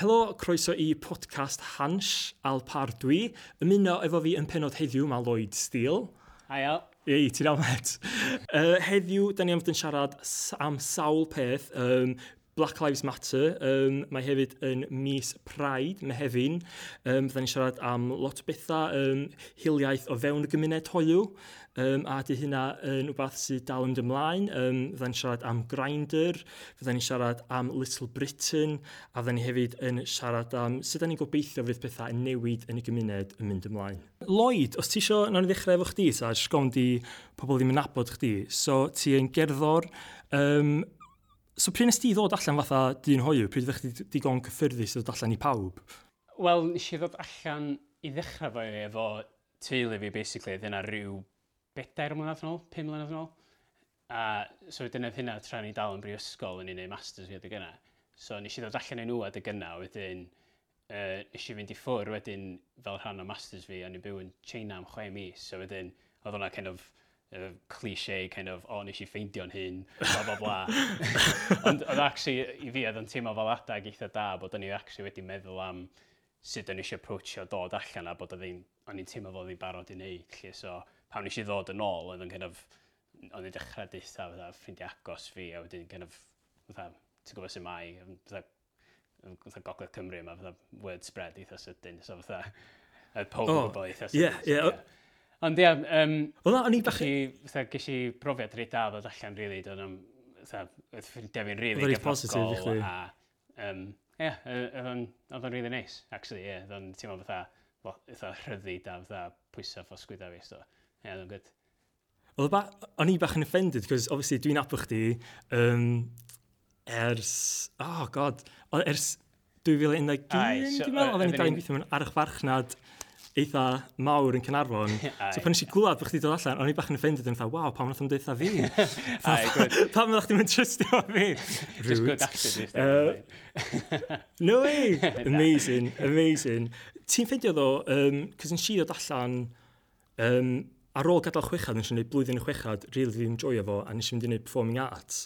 Helo, croeso i podcast Hans Alpar dwi. Ymuno efo fi yn penod heddiw mae Lloyd Steele. Haio. Ei, ti'n iawn met. Uh, heddiw, da ni am fod yn siarad am sawl peth. Um, Black Lives Matter, um, mae hefyd yn mis Pride, Mehefin. Um, da ni'n siarad am lot o bethau, um, hiliaeth o fewn y gymuned hoiw um, a di hynna yn rhywbeth sydd dal yn ymlaen. Um, fydda ni'n siarad am Grindr, fydda ni'n siarad am Little Britain, a fydda ni hefyd yn siarad am sut da ni'n gobeithio fydd pethau yn newid yn y gymuned yn mynd ymlaen. Lloyd, os ti isio, nawn ni ddechrau efo chdi, ta, sgom di pobl ddim yn nabod chdi. So, ti yn gerddor, um, So pryd nes ti ddod allan fatha dyn hoiw? Pryd ddech chi digon cyffyrddus ddod allan i pawb? Wel, nes i ddod allan i ddechrau fo efo teulu fi, basically, dyna rhyw bedair mlynedd yn ôl, pum mlynedd yn ôl. A so dyna hynna tra ni dal yn brifysgol yn unig masters fi adeg yna. So nes i ddod allan yn nhw adeg yna, wedyn uh, nes i fynd i ffwr wedyn fel rhan o masters fi, a ni'n byw yn China am chwe mis. So wedyn oedd hwnna kind of uh, cliché kind of, o, oh, nes i ffeindio'n hyn, bla bla bla. Ond oedd actually, i fi, oedd yn teimlo fel adag eitha da, bod o'n i actually wedi meddwl am sut o'n eisiau approachio dod allan a bod o'n i'n teimlo fel i'n barod i wneud. Lly, so, pan nes i ddod yn ôl, oedd yn kind of, o'n i'n dechrau deitha, fydda, ffrindiau agos fi, a wedyn kind of, fydda, ti'n gwybod sy'n mai, fydda, fydda Gogledd Cymru yma, fydda word spread eitha sydyn, so fydda, y pob yn gwybod eitha sydyn. Yeah, yeah. yeah. Ond ia, um, Ola, o'n i bach... Ges i brofiad reit da ddod allan, rili, really, dod oedd ffrindiau fi'n rili gyfrogol. A, um, ia, oedd o'n rili neis, actually, ie. Yeah, oedd o'n teimlo fatha, fatha rhyddid a fatha pwysau ffosgwyd a fi, so. Yeah, oedd o'n good. Oedd ba... O'n i bach yn offended, cos obviously dwi'n apw chdi um, ers... Oh god, ers 2011, dwi'n meddwl, oedd o'n gael yn gweithio mewn archfarchnad eitha mawr yn Cynarfon. so pan eisiau gwlad bod chdi dod allan, o'n i bach yn offended yn fatha, waw, pam wnaeth o'n deitha fi? pam wnaeth chdi'n mynd trystio fi? Just good actor. Uh, no way! amazing, amazing. Ti'n ffeindio ddo, um, cos yn si dod allan um, ar ôl gadael chwechad, nes i wneud blwyddyn y chwechad, rili really joio fo, a nes i mynd i wneud performing arts.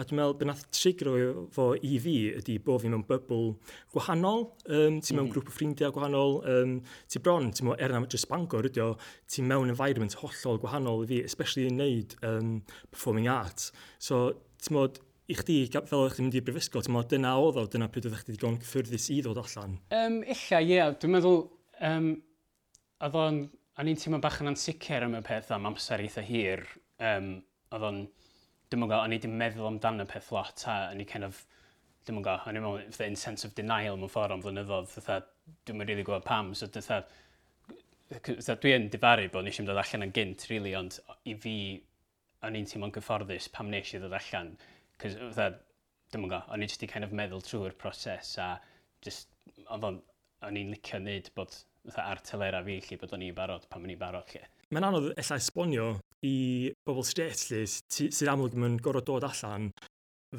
A dwi'n meddwl, bydd trigro fo i fi ydy bod fi mewn bybl gwahanol, um, ti mewn mm. grŵp o ffrindiau gwahanol, um, ti bron, ti mewn erna just Bangor ydy o, ti mewn environment hollol gwahanol i fi, especially i'n wneud um, performing arts. So, ti'n meddwl, i chdi, fel o'ch chi'n mynd i'r brifysgol, ti'n meddwl, dyna oedd o, dyna pryd oedd chdi digon cyffyrddus i ddod allan? Um, illa, ie. Yeah. Dwi'n meddwl, um, oedd o'n o'n i'n teimlo bach yn ansicr am y peth am amser eitha hir. Um, oedd o'n, dim ond gael, o'n i ddim meddwl amdan y peth lot, a o'n i kind of, dim ond gael, o'n i'n meddwl, fatha, in sense of denial mewn ffordd am flynyddoedd, fatha, dwi'n rili really gwybod pam, so fatha, fatha dwi difaru bod nes i'n dod allan yn gynt, really, ond i fi, o'n i'n teimlo'n gyfforddus pam nes i ddod allan, cos, fatha, dim ond gael, o'n i'n just i kind of meddwl trwy'r proses, a just, o'n i'n licio wneud bod ar telera fi lle bod o'n i'n barod pan o'n i'n barod lle. Mae'n anodd efallai esbonio i bobl straight lle sydd amlwg mae'n gorfod dod allan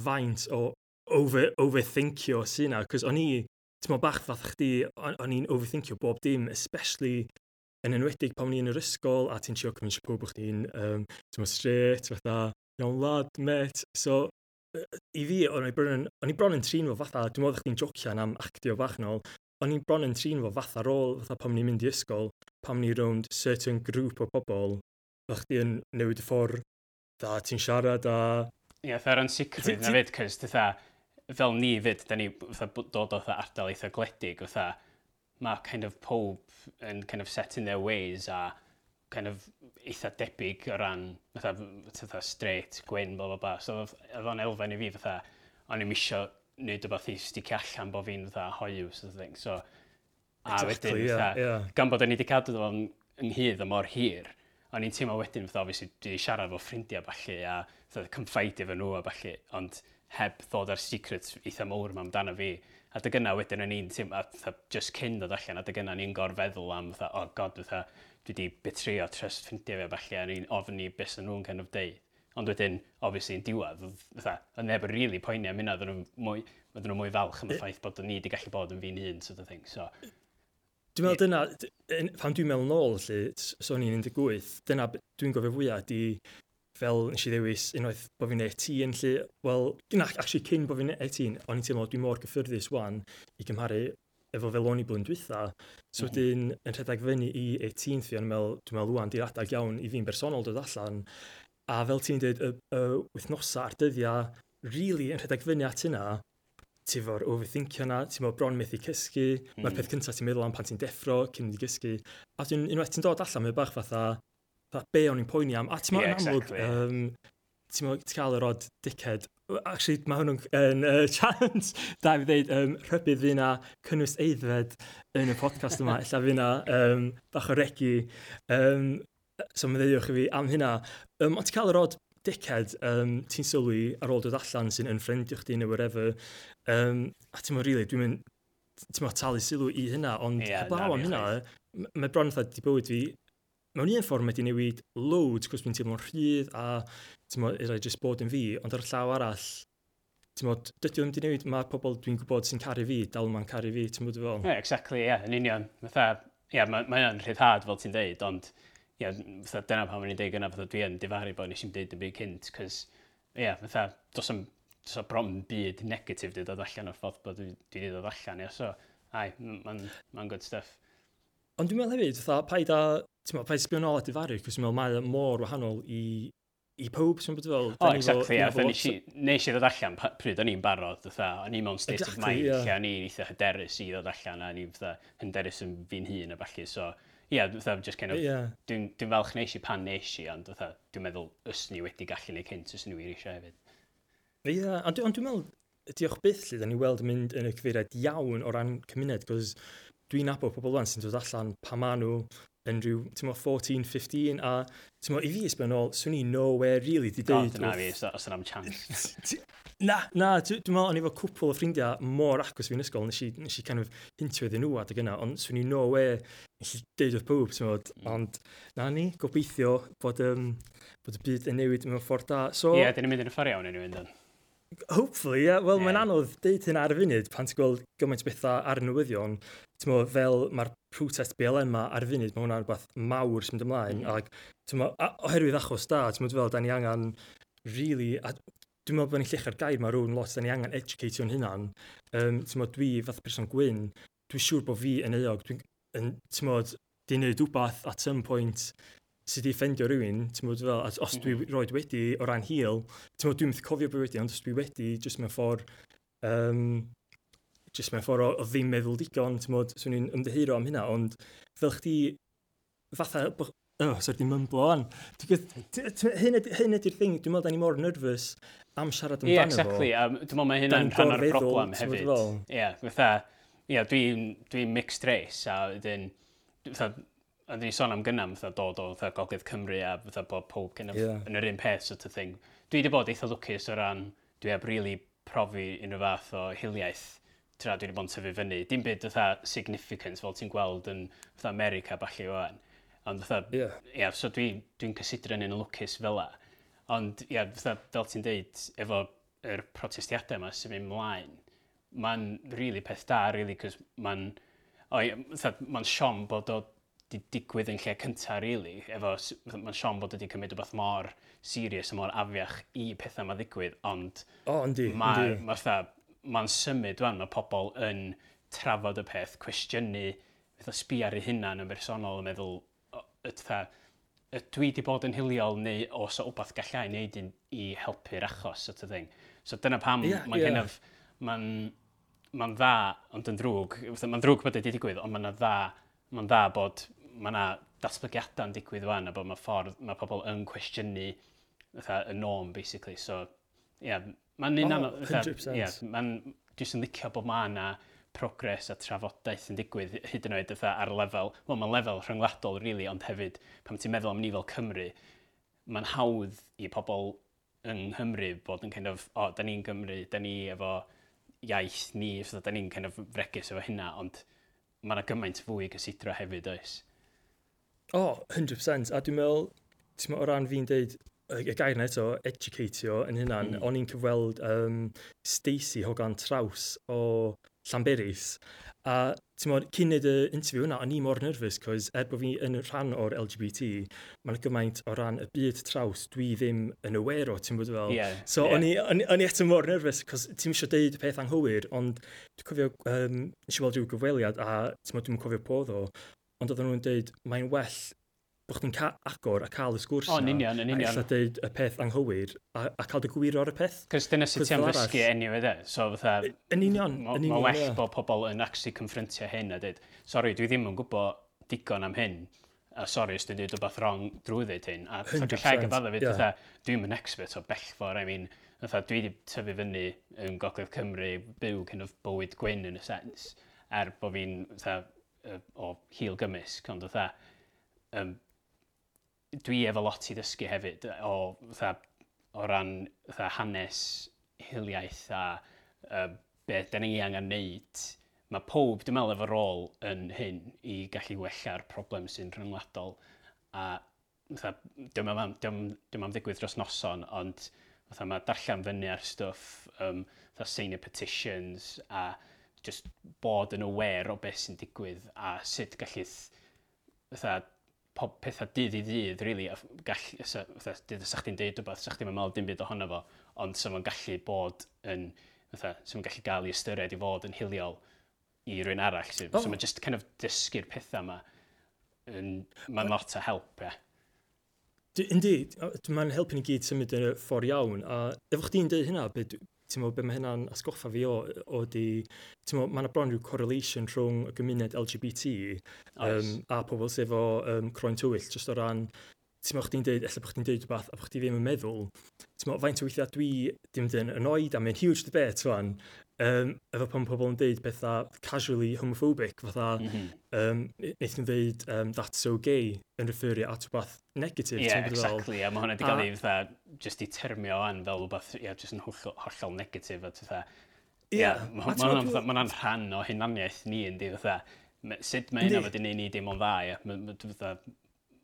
faint o over, overthinkio sy'n yna, cos o'n i, ti'n meddwl bach fath chdi, o'n i'n overthinkio bob dim, especially yn enwedig pan o'n i'n yr ysgol a ti'n trio cyfnod pob o'ch chi'n um, straight, fatha, iawn lad, met. So, i fi, o'n i bron, yn trin fo fatha, dwi'n meddwl chdi'n jocian am actio bach nôl, o'n i'n bron yn trin fo fath ar ôl, fatha pam ni'n mynd i ysgol, pam ni rownd certain grŵp o bobl, a chdi yn newid y ffordd, da ti'n siarad a... Ie, yeah, tha'r ansicrwydd na fyd, cys tytha, fel ni fyd, da ni fatha, dod o fatha ardal eitha gledig, tha, mae kind of pob yn kind of set in their ways a kind of eitha debyg o ran fatha, fatha straight, gwyn, bla bla bla. So oedd o'n elfen i fi fatha, o'n i'n misio wneud rhywbeth i sticio allan bod fi'n fatha hoiw, sort of thing. So, a exactly, wedyn, yeah, yeah. gan bod ni wedi cadw fo'n ynghydd a mor hir, o'n i'n teimlo wedyn, fatha, obviously, dwi siarad fo ffrindiau falle, a fatha, confide efo nhw a falle, ond heb ddod ar secret eitha mowr yma amdano fi. A dy gynna wedyn o'n i'n teimlo, fatha, just cyn dod allan, a dy gynna ni'n gorfeddwl am, fatha, oh god, fatha, dwi wedi betrio trust ffrindiau fe falle, a ni'n i'n ofyn i beth nhw'n kind of deud. Ond wedyn, obviously, yn diwedd, fatha, yn neb yn really poeni am hynna, oedden nhw'n mwy, falch am y ffaith bod ni wedi gallu bod yn fi'n hun, sort of thing. So, Dwi'n meddwl dyna, pan dwi'n meddwl nôl, lle, so ni'n 18, dyna dwi'n gofio fwyaf di fel nes i ddewis unwaith bod fi'n 18, lle, wel, gyna, actually, cyn bod fi'n 18, o'n i'n teimlo dwi mor gyffyrddus wan i gymharu efo fel o'n i blwyddyn dwytha. So mm -hmm. yn rhedeg fyny i 18 fi, o'n i'n meddwl, dwi'n meddwl, wan, di'r adag iawn i fi'n bersonol dod allan. A fel ti'n dweud, y, y wythnosa a'r dyddiau, really yn rhedeg fyny at yna, ti fo'r overthinkio yna, ti'n meddwl bron methu cysgu, mm. mae'r peth cyntaf ti'n meddwl am pan ti'n deffro cyn i gysgu. A dwi'n unwaith ti'n dod allan, mae'n bach fatha, fatha be o'n i'n poeni am, a ti'n meddwl yeah, yn amlwg, exactly. um, ti'n meddwl ti'n cael yr odd dickhead. Actually, mae hwnnw'n yn uh, chance, da fi ddeud, um, rhybydd fi na cynnwys eiddfed yn y podcast yma, illa fi na um, bach o regu. Um, So mae ddeuwch i fi am hynna. Um, ond ti'n cael yr od dickhead, um, ti'n sylwi ar ôl dod allan sy'n yn ffrindio chdi neu whatever. Um, a ti'n mynd, really, dwi'n mynd, ti'n mynd talu sylw i hynna, ond yeah, heblaw am hynna, mae bron fatha di bywyd fi, mewn un ffordd mae di newid loads, cos fi'n teimlo'n rhydd a ti'n mynd, irai jyst bod yn fi, ond ar y llaw arall, ti'n modd, dydy o ddim wedi newid, mae pobl dwi'n gwybod sy'n caru fi, dal ma'n caru fi, ti'n modd fel? Yeah, exactly, ie, yeah, yn union. Fatha, ie, yeah, mae'n ma rhyddhad fel ti'n deud, ond ia, fatha, dyna pan o'n i'n deud yna, fatha, dwi yn difaru bod nes i'n deud yn byd cynt, cys, yeah, fatha, dos am, dos am bron byd negatif di dod allan o'r ffordd bod dwi wedi dod allan, ia, so, ai, mae'n ma good stuff. Ond dwi'n meddwl hefyd, fatha, paid a, ti'n meddwl, paid sbio nôl at difaru, cos dwi'n meddwl mae'n mor wahanol i i pob sy'n bod fel... O, exactly, a nes i ddod allan pryd o'n i'n barod, fatha, o'n i'n mewn state exactly, of mind, yeah. lle o'n i'n eitha hyderus i ddod allan, a o'n i'n hyderus yn fi'n hun a falle, so, yeah, fatha, just kind of, yeah. dwi'n dwi falch neis i pan neis i, ond dwi'n meddwl ys ni wedi gallu neu cynt ys ni wir eisiau hefyd. Ie, yeah, ond dwi'n dwi meddwl, diolch byth lle da ni weld mynd yn y cyfeiriad iawn o ran cymuned, cos dwi'n nabod pobl wan sy'n dod allan pa ma nhw, yn rhyw, ti'n mo, 14, 15, a ti'n mo, i fi ysbynol, swn i nowhere really di dweud. Na, fi, os yna'n chance. Na, na, dwi'n meddwl, o'n i efo cwpl o ffrindiau mor agos fi'n ysgol, nes i, nes i kind of hintio iddyn nhw adeg yna, ond swn i nowhere nes i deud wrth pob, ti'n modd, mm. ond na ni, gobeithio bod, um, bod y byd yn newid mewn ffordd da. So, Ie, yeah, dyn ni'n mynd yn y ffordd iawn yn i fynd. Hopefully, yeah. Wel, yeah. mae'n anodd deud hyn ar y funud pan ti'n gweld gymaint bethau ar y newyddion. Mo, fel mae'r protest BLM ma ar y funud, mae hwnna'n rhywbeth mawr sy'n mynd ymlaen. Mm. Ac mo, oherwydd achos da, ti'n meddwl, da ni angen really, a dwi'n meddwl bod ni'n llech ar gair mae rhywun lot, da ni angen educatio'n hynna'n. Um, ti'n meddwl, dwi fath person gwyn, dwi'n siŵr bod fi yn eog, dwi'n, ti'n meddwl, di wneud wbeth at some point sydd wedi ffendio rhywun, ti'n bod fel, os dwi mhm. roed wedi o ran hil, ti'n bod dwi'n mynd cofio bod wedi, ond os dwi wedi, jyst mewn ffordd, um, jyst mewn ffordd o, o ddim meddwl digon, ti'n bod, swn i'n ymddeheiro am hynna, ond fel chdi, fatha, oh, sorry, dim mymblo an, Hyn ydy'r thing, dwi'n meddwl da ni mor nervous am siarad amdano yeah, exactly. fo. Ie, exactly. Um, dwi'n meddwl mae hynna'n rhan o'r broblem hefyd. Ie, yeah, fatha, ie, yeah, dwi'n dwi mixed race, a wedyn, a ni sôn am gynnam fatha dod o fatha Gogledd Cymru a fatha bod pob kind of yeah. yn yr un peth sort of thing. Dwi wedi bod eitha lwcus o ran dwi heb really profi unrhyw fath o hiliaeth tra dwi wedi bod yn tyfu fyny. Dim byd fatha significance fel ti'n gweld yn fatha America falle o an. Ond fatha, yeah. yeah so dwi'n dwi, dwi cysidro'n un lwcus fel la. Ond ia, yeah, fatha, fel ti'n deud, efo yr er protestiadau yma sy'n mynd mlaen, mae'n really peth da, really, cos mae'n... Mae'n siom bod o di digwydd yn lle cyntaf, really. Efo, mae'n Sean bod wedi cymryd rhywbeth mor serious a mor afiach i pethau mae ddigwydd, ond... O, oh, yndi, Mae'n ma, ma symud, dwi'n, mae pobl yn trafod y peth, cwestiynu, fatha sbi ar ei hunan yn bersonol yn meddwl, ytha, dwi wedi bod yn hiliol neu os o wbeth gallai wneud i, i helpu'r achos, sort of thing. So dyna pam yeah, mae'n yeah. hynaf, mae'n ma dda, ond yn drwg, mae'n drwg bod wedi digwydd, ond mae'n dda, mae'n dda bod mae yna datblygiadau yn digwydd fan a bod mae ffordd, mae pobl yn cwestiynu y norm, basically. So, ie, yeah, mae'n un oh, 100%. Yeah, mae'n jyst yn licio bod mae yna progres a trafodaeth yn digwydd hyd yn oed ar lefel, wel mae'n lefel rhyngwladol really, ond hefyd pan ti'n meddwl am ni fel Cymru, mae'n hawdd i pobl yng Nghymru bod yn kind of, o, oh, da ni'n Gymru, da ni efo iaith ni, so da ni'n kind of fregus efo hynna, ond mae yna gymaint fwy i gysidro hefyd oes. O, oh, 100%. A dwi'n meddwl, ti'n meddwl o ran fi'n deud, y gair na eto, educatio yn hynna'n, mm. o'n i'n cyfweld um, Stacey Hogan Traws o Llanberis. A ti'n modd, cyn neud y interview yna, o'n i mor nerfus, cos er bod fi yn rhan o'r LGBT, mae'n gymaint o ran y byd traws dwi ddim yn aware o, ti'n bod fel. Yeah, so, yeah. o'n i eto mor nerfus, cos ti'n eisiau deud peth anghywir, ond dwi'n cofio, um, nes i weld rhyw gyfweliad, a ti'n modd, dwi'n cofio podd o, ond oedden nhw'n dweud, mae'n well bod chdi'n agor a cael y sgwrs O, yn union, yn union. A dweud y peth anghywir a, a cael dy gwir o'r y peth. Cys dyna sydd ti am ddysgu enw iddo. So fatha... Yn union, yn union. Mae well yeah. bod pobl yn actually confrontio hyn a dweud, sori, dwi ddim yn gwybod digon am hyn. A sori, os dwi'n dweud rhywbeth wrong drwy ddweud hyn. A dwi'n llai gyfadda fi, yeah. dwi'n yn expert o bell ffordd. I mean, fatha, dwi wedi tyfu fyny yn Gogledd Cymru, byw kind of bywyd gwyn yn y sens. Er bod fi'n uh, o hil gymysg, ond fatha, um, dwi efo lot i ddysgu hefyd o, fatha, o ran fatha, hanes hiliaeth a uh, beth da ni angen wneud. Mae pob, dwi'n meddwl, efo rôl yn hyn i gallu wella'r problem sy'n rhyngwladol. A fatha, dwi'n meddwl, dwi'n meddwl ddigwydd dros noson, ond fatha, mae darllen fyny ar stwff, um, fatha, sign petitions a just bod yn aware o beth sy'n digwydd a sut gallith fatha pob pethau dydd i ddydd, really, a gall, fatha, dydd ysa'ch chdi'n deud rhywbeth, sa'ch chdi'n meddwl dim byd ohono fo, ond sy'n ma'n gallu bod yn, fatha, sy'n ma'n gallu gael ei ystyried i fod yn hiliol i rhywun arall. So, oh. so ma'n just kind of dysgu'r pethau yma, yn, mae'n lot o help, ie. Yndi, mae'n helpu ni gyd symud yn y ffordd iawn, a efo chdi'n dweud hynna, beth ti'n meddwl, be mae hynna'n asgoffa fi o, o di, ti'n meddwl, mae'n bron rhyw correlation rhwng y gymuned LGBT um, a pobl sef o um, croen tywyll, jyst o ran, ti'n meddwl, chdi'n deud, efallai bod chdi'n deud rhywbeth a bod chdi ddim yn meddwl, ti'n meddwl, faint o weithiau dwi ddim yn annoyed a mae'n huge debate fan, um, efo pan pobl yn deud bethau casually homophobic, fatha, mm -hmm. um, wnaethon nhw ddeud um, that's so gay yn referio at rhywbeth negatif. Ie, yeah, exactly, fel. a mae hwnna wedi cael ei fatha, just i termio an fel rhywbeth, ie, yeah, just yn hollol, hollol negatif, a fatha, ie, yeah, mae hwnna'n rhan o hunaniaeth ni, yn di, fatha, sut mae hynna wedi gwneud ni dim ond dda, ie, fatha,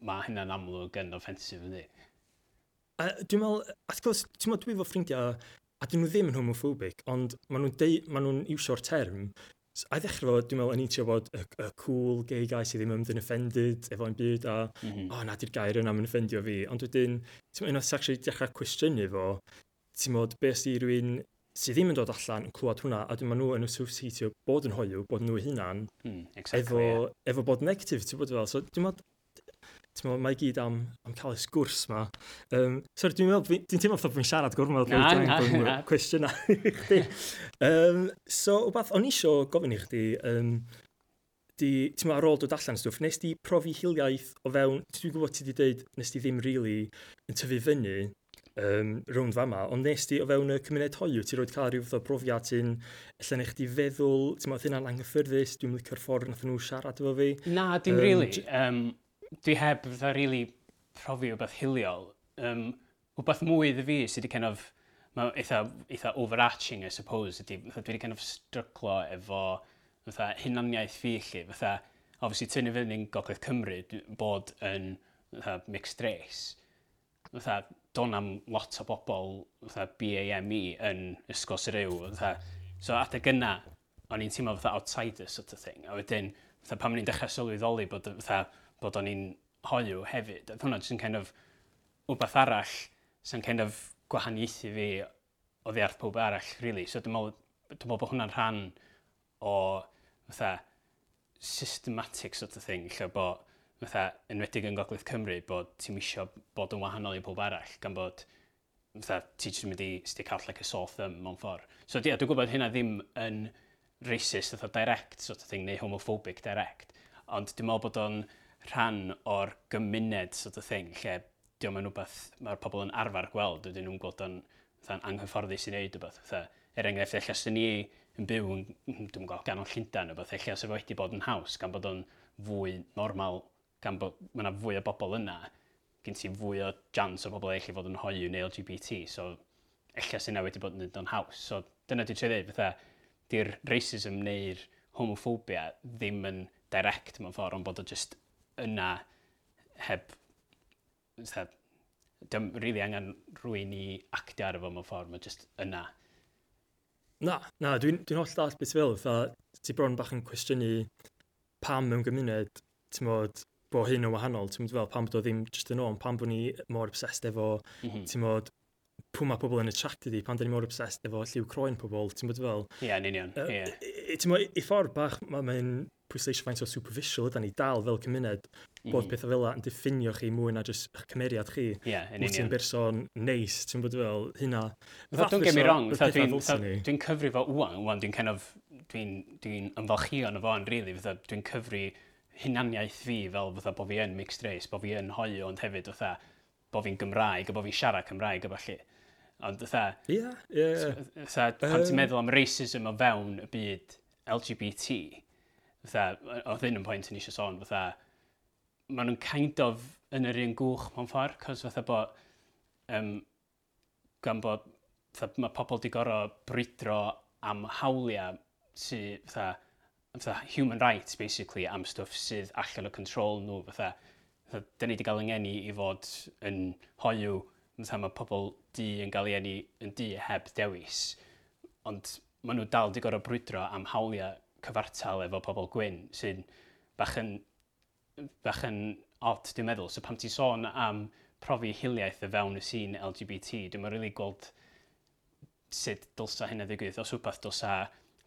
mae hynna'n amlwg yn offensif, yndi. Uh, dwi'n meddwl, at gwrs, ti'n meddwl dwi fo ffrindiau a dyn nhw ddim yn homophobic, ond maen nhw'n deu, maen nhw'n iwsio'r term, a i ddechrau fod, dwi'n meddwl, yn eitio bod y, y cool gay guy sydd ddim yn offended efo efo'n byd, a, mm -hmm. o, na di'r gair yna, yn offendio fi. Ond wedyn, ti'n meddwl, unwaith actually dechrau cwestiynu fo, ti'n meddwl, beth sydd rhywun sydd ddim yn dod allan yn clywed hwnna, a dwi'n meddwl nhw yn associatio bod yn hoiw, bod nhw hunan, mm, exactly, efo, yeah. efo bod negatif, ti'n bod fel. So, dwi'n meddwl, mae gyd am, am cael y sgwrs ma. Um, sorry, dwi'n meddwl, dwi'n teimlo fatha bod fi'n siarad gormod. Na, na, na. Cwestiwn um, so, wbeth, o'n i isio gofyn i chdi, um, di, ti'n meddwl ar ôl dod allan stwff, nes di profi hiliaeth o fewn, dwi'n gwybod ti di dweud, nes di ddim really yn tyfu fyny um, rownd fama, ond nes di o fewn y cymuned hoiw, ti roed cael rhyw fath o brofiad sy'n allan eich di feddwl, ti'n meddwl, hynna'n anghyffyrddus, dwi'n licio'r ffordd nath nhw siarad efo fi. Na, dim um, really. Um, dwi heb fatha rili really profi o beth hiliol. Um, wbeth mwy iddo fi sydd wedi kind of, mae eitha, eitha overarching, I suppose, ydy, dwi wedi kind of stryglo efo fatha hunaniaeth fi lli, fatha, obviously, tynnu fyny yn Gogledd Cymru bod yn fatha, mixed race. Fatha, don am lot o bobl fatha BAME yn ysgol Syriw, fatha, so adeg yna, o'n i'n teimlo fatha outsider sort of thing, a wedyn, fatha, pan o'n i'n dechrau sylweddoli bod fatha, bod o'n i'n hoiw hefyd. Oedd hwnna jyst yn kind of wbeth arall sy'n kind of gwahaniaethu fi o ddeall pob arall, really. So dwi'n meddwl, dwi meddwl bod hwnna'n rhan o fatha, systematic sort of thing, lle bod fatha, enwedig yn Gogledd Cymru, bod ti'n misio bod yn wahanol i pob arall, gan bod fatha, ti jyst yn mynd i stick out like a sore thumb mewn ffordd. So yeah, dwi'n gwybod hynna ddim yn racist, fatha direct sort of thing, neu homophobic direct, ond dwi'n meddwl bod o'n rhan o'r gymuned sort of thing, lle diolch yn rhywbeth mae'r pobl yn arfer gweld, dydyn nhw'n gweld o'n anghyfforddus i wneud rhywbeth. Er enghraifft, eich sy'n ni yn byw yn, hmm, dwi'n gweld, gan Llundain rhywbeth, eich sy'n wedi bod yn haws, gan bod o'n fwy normal, gan bod mae yna fwy o bobl yna, gen ti fwy o jans o bobl eich i fod yn hoiw neu LGBT, so eich sy'n yna wedi bod yn dod o'n haws. So dyna dwi'n trwy dweud, fatha, di'r racism neu'r homophobia ddim yn direct mewn ffordd, ond bod o just yna heb... Sef, dim rili really angen rwy'n i actio ar efo mewn ffordd, mae just yna. Na, na, dwi'n dwi holl dall beth fel, fatha, ti bron bach yn cwestiynu pam mewn gymuned, ti'n modd, bo hyn yn wahanol, ti'n modd fel, pam bod o ddim just yn o'n, pam bod ni mor obsessed efo, mm -hmm. ti'n modd, pwy mae pobl yn attracted i, pan da ni mor obsessed efo lliw croen pobl, ti'n bod fel... Ie, yeah, yn union, ie. Yeah. Ti'n i ffordd bach, mae'n pwysleisio faint o superficial ydyn ni dal fel cymuned, mm. bod pethau fel yn diffinio chi mwy na jyst eich cymeriad chi. Ie, yeah, yn union. ti'n berson neis, ti'n bod fel hynna. Dwi'n gymryd wrong, dwi'n cyfri fo wwan, wwan dwi'n kind of, dwi'n dwi ymfalchio yn y fo'n rili, really, dwi'n cyfri hunaniaeth fi fel fatha bod fi yn mixed race, bod fi yn hoio, ond hefyd fatha bod fi'n Gymraeg a bod fi'n siarad Cymraeg a falle. Ond fatha... Ie, ie. Fatha, pan ti'n meddwl am racism o fewn y byd LGBT, fatha, oedd hyn yn pwynt yn eisiau sôn, fatha, maen nhw'n kind of yn yr un gwch mewn ffordd, cos fatha bod, um, gan bod, fatha, mae pobl di gorau brydro am hawliau sydd, fatha, fatha, human rights, basically, am stwff sydd allan o control nhw, fatha, fatha, dyn ni wedi cael yngeni i fod yn hoiw, fatha, mae pobl di yn cael yngeni yn di heb dewis, ond maen nhw dal di gorau brwydro am hawliau cyfartal efo pobl gwyn sy'n bach yn, bach yn odd, dwi'n meddwl. So pam ti'n sôn am profi hiliaeth y fewn y sîn LGBT, dwi'n meddwl really gweld sut dylsa hynna ddigwydd. Os wbeth dylsa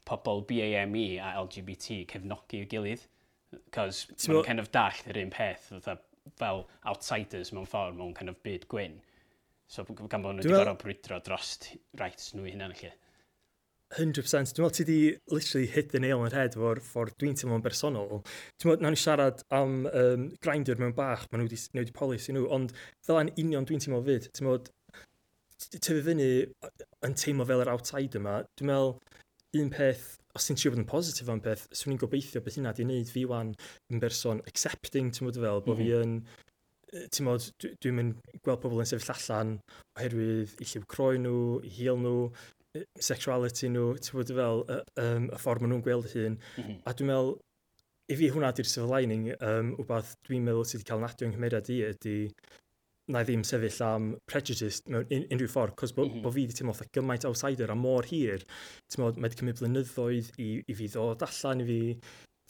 pobl BAME a LGBT cefnogi i'w gilydd. Cos maen kind of dallt yr un peth fatha, fel outsiders mewn ffordd mewn kind of byd gwyn. So gan bod nhw wedi gorau brwydro dros rights nhw i hunan lle. 100%. Dwi'n meddwl ti di literally hit the nail on the head fo'r ffordd dwi'n teimlo'n bersonol. Dwi'n meddwl, nawn ni siarad am um, grinder mewn bach, maen nhw wedi, nhw wedi polisi nhw, ond fel yn union dwi'n teimlo fyd, ti'n meddwl, tyfu fyny yn teimlo fel yr outside yma, dwi'n meddwl, un peth, os ti'n trio bod yn positif am peth, swn i'n gobeithio beth hynna di wneud fi wan yn berson accepting, ti'n meddwl fel, bod mm -hmm. fi mhm. yn ti'n modd, dwi'n mynd gweld pobl yn sefyll allan oherwydd i lliw croen nhw, i hil nhw, sexuality nhw, ti'n bod fel, y, um, y ffordd maen nhw'n gweld hyn. Mm -hmm. A dwi'n meddwl, i fi hwnna di'r silver lining, um, wbeth dwi'n meddwl sydd wedi cael nadio yng Nghymru i ydy na i ddim sefyll am prejudice mewn un, unrhyw ffordd, cos bo, mm -hmm. bo fi wedi teimlo fatha gymaint outsider a mor hir. Ti'n modd, mae wedi cymryd blynyddoedd i, i fi ddod allan i fi,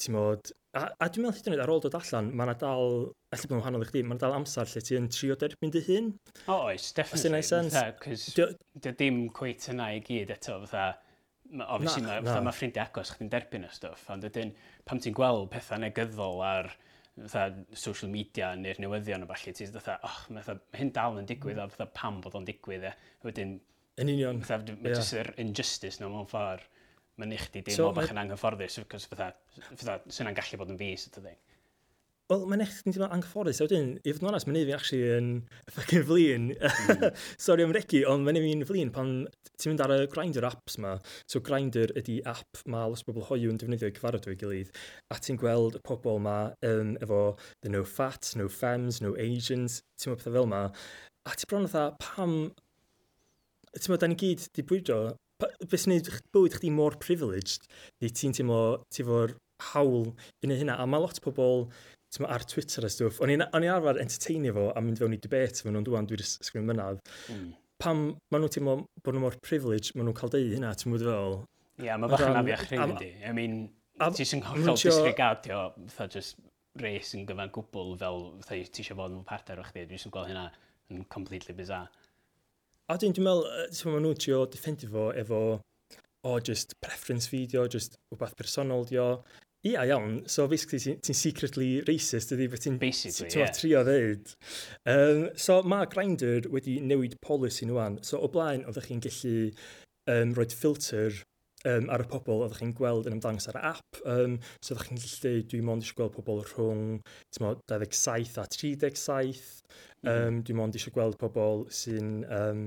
ti'n modd, A, a dwi'n meddwl hyd yn oed ar ôl dod allan, mae yna dal, allai bod yn wahanol i chdi, mae yna dal amser lle ti'n trio derbyn dy hun. O, oh, oes, definitely. Cos dy dim cweith yna i gyd eto, fatha, obviously, na, ma, ma ffrindiau agos chdi'n derbyn y stwff, ond ydyn, pam ti'n gweld pethau negyddol ar fatha social media neu'r newyddion o falle, ti'n fatha, oh, mae hyn dal yn digwydd, a mm. fatha pam bod o'n digwydd, e. Wedyn, Yn union. Fatha, mae yeah. yr injustice na mewn ffordd mae'n eich di dim so, o bach yn anghyfforddus, cos fatha, fatha sy'n na'n gallu bod yn fus, sydd ydy. Wel, mae'n eich ti'n teimlo'n anghyfforddus, a wedyn, i fod yn onest, mae'n ei fi'n actually yn ffucking flin. Mm. Sorry am regi, ond mae'n ei fi'n flin pan ti'n mynd ar y Grindr apps ma. So Grindr ydy app ma los bobl hoiw yn defnyddio i cyfarfod o'i gilydd, a ti'n gweld y pobl ma um, efo the no fat, no femmes, no Asians, ti'n meddwl pethau fel ma. A ti'n bron o'n pam Ti'n meddwl, da ni gyd di bwydro beth sy'n neud bywyd chdi mor privileged, di ti'n teimlo ti fo'r hawl i wneud hynna. A mae lot o pobl tyma, ar Twitter a stwff, o'n i'n arfer entertainio fo a mynd fewn i debate fo nhw'n dwi'n dwi'n sgrin mynadd. Mm. Pam maen nhw'n teimlo bod nhw mor privileged, maen nhw'n cael deud hynna, ti'n mwyd fel... Ie, yeah, mae bach yn afiach rhaid i. I mean, ti'n sy'n hollol disregardio, fatha just res yn gyfan gwbl fel fatha ti eisiau fod yn parter o chdi. Dwi'n sy'n gweld hynna yn completely bizarre. A dwi'n dwi'n meddwl, ti'n meddwl nhw trio defendio fo efo, o, just preference video, just wbeth personol dio. Ia iawn, so basically ti'n secretly racist ydy, beth ti'n yeah. trio ddeud. Um, so mae Grindr wedi newid polisi nhw an. So o blaen, oeddech chi'n gallu um, rhoi filter um, ar y pobl oeddech chi'n gweld yn ymddangos ar y app. Um, so oeddech chi'n gallu dweud, dwi'n mond eisiau gweld pobl rhwng 27 a 37. Mm. Um, dwi'n mond eisiau gweld pobl sy'n um,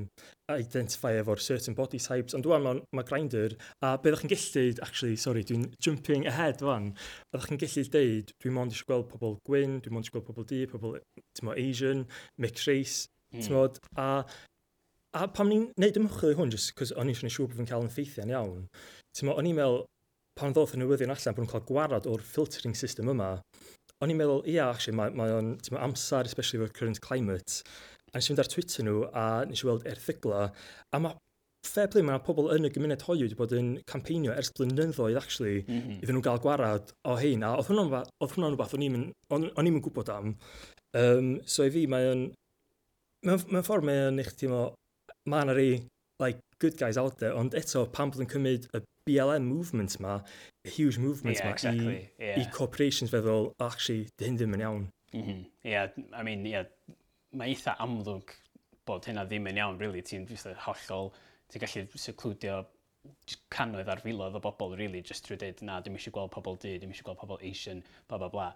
identify efo'r certain body types. Ond dwi'n mae ma Grindr, a beth oeddech chi'n gallu actually, sorry, dwi'n jumping ahead fan, oeddech chi'n gallu deud, dwi'n mond eisiau gweld pobl gwyn, dwi'n mond eisiau gweld pobl di, pobl mo, Asian, mixed race, Mm. Tmod, a A pam ni'n neud ymchwil i hwn, just cos o'n i'n siŵr bod fi'n cael yn ffeithiau'n iawn, ti'n o'n i'n meddwl, pan ddoth y newyddion allan bod nhw'n cael gwarad o'r filtering system yma, o'n i'n meddwl, ia, actually, mae, mae o'n amser, especially with current climate, a nes i fynd ar Twitter nhw, a nes i weld erthigla, a mae fair play, mae pobl yn y gymuned hoiw wedi bod yn campeinio ers blynyddoedd, actually, mm -hmm. iddyn nhw gael gwarad o hein. A oedd hwnna'n rhywbeth o'n i'n gwybod am. Um, so i fi, mae o'n... Mewn, ffordd, mae o'n eich teimlo, mae yna rei like, good guys out there, ond eto, pan bod yn cymryd y BLM movement ma, y huge movement yeah, ma, exactly. i, yeah. i corporations feddwl, actually, dy hyn ddim yn iawn. Mm -hmm. yeah, I mean, yeah, mae eitha amlwg bod hynna ddim yn iawn, really, ti'n hollol, ti'n gallu secludio cannoedd ar filoedd o bobl, really, just trwy dweud, na, dim eisiau gweld pobl di, dim eisiau gweld pobl Asian, bla bla bla.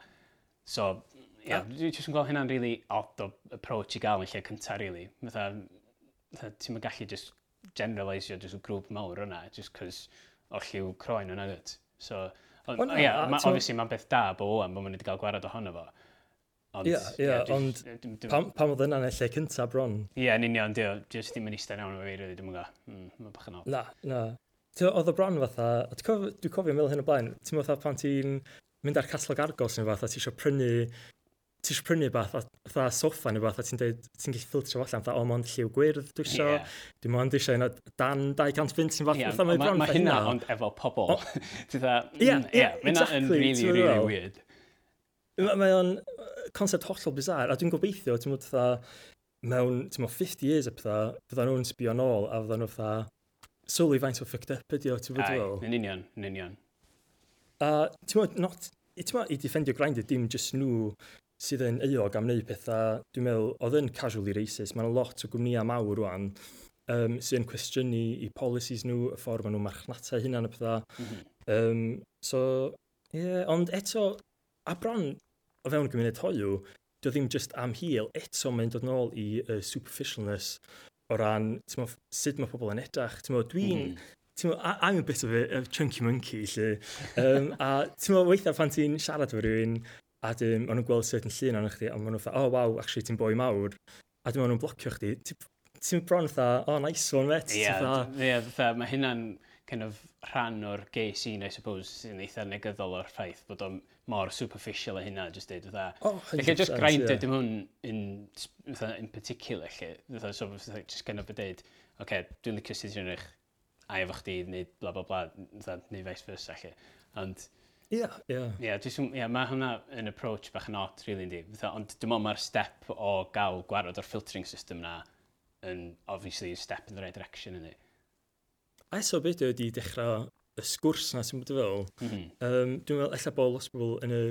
So, ie, yeah, yeah. dwi'n gweld hynna'n really odd o approach i gael yn lle cyntaf, really. Mytha, ti'n mynd gallu just generalisio just y grŵp mawr yna, just cos o lliw croen yna gyd. So, ond, on, yeah, obviously mae'n beth da bo o'n bod ma'n wedi cael gwared ohono fo. Ond, yeah, yeah, yeah, ond pam, pam oedd yna'n lle cynta bron? Ie, yeah, yn union, dio, just ddim yn eistedd iawn o fi, rydw, yn mwga. Mm, mae'n bach yn ôl. Na, na. Oedd o bron fatha, dwi'n cofio, meddwl hyn o blaen, ti'n meddwl pan ti'n mynd ar Castlog Argos neu a ti eisiau prynu ti eisiau prynu beth, fatha soffa neu beth, a ti'n dweud, ti'n gallu ffiltro allan, fatha, o, mond lliw gwyrdd dwi eisiau, yeah. dwi'n mond eisiau yna dan 200 bunt sy'n fath, yeah, fatha, mae bron. Mae hynna, ond efo pobl. Ti'n dda, mm, ie, hynna yn really, really weird. Mae o'n concept hollol bizar, a dwi'n gobeithio, ti'n mwyn, mewn, ti'n mwyn, 50 years a pethau, fydda nhw'n sbio yn ôl, a fydda nhw fatha, sylwi faint o ffucked up ydi o, ti'n mwyn, Ai, Yn union, yn union. A, ti'n mwyn, not, ti'n mwyn, i defendio grindio, dim just nhw sydd yn eog am wneud pethau, dwi'n meddwl, oedd yn casually racist. Mae'n lot o gwmnïau mawr rwan um, sy'n cwestiynu i policies nhw, y ffordd maen nhw'n marchnata hynna'n y pethau. Mm -hmm. um, so, ie, yeah, ond eto, a bron o fewn y gymuned hoiw, dio ddim just am hil, eto mae'n dod nôl i uh, superficialness o ran mo, sut mae pobl yn edrych. Dwi'n mm. Mo, I, I'm a bit of a, a chunky monkey, lle. Um, a ti'n meddwl, weithiau pan ti'n siarad efo rhywun, A dyn, maen nhw'n gweld certain llun o'n chdi, a maen nhw'n fatha, oh wow, actually, ti'n boi mawr. A dyn maen nhw'n blocio chdi. Ti'n bron fatha, oh, nice one, met. Ie, yeah, yeah, fatha, mae hynna'n kind of rhan o'r gay scene, I suppose, sy'n eitha negyddol o'r ffaith bod o'n mor superficial o hynna, just dweud, fatha. Oh, 100%. Felly, just grinded yeah. dim hwn in, fatha, in particular, lle. Fatha, so, fatha, just kind of a dweud, oce, okay, dwi'n licio sydd yn eich, a efo chdi, neu bla bla bla, fatha, neu vice versa, lle. Ond, Ie, yeah, ie. Yeah. Ie, yeah, mae hwnna yn approach bach yn ot, really, yndi. Ond dwi'n meddwl mae'r step o gael gwarod o'r filtering system na yn, obviously, yn step in the right direction, yndi. A eto, beth ydy dechrau y sgwrs na sy'n bod fel. Mm -hmm. um, dwi'n meddwl, ella bod los bobl yn y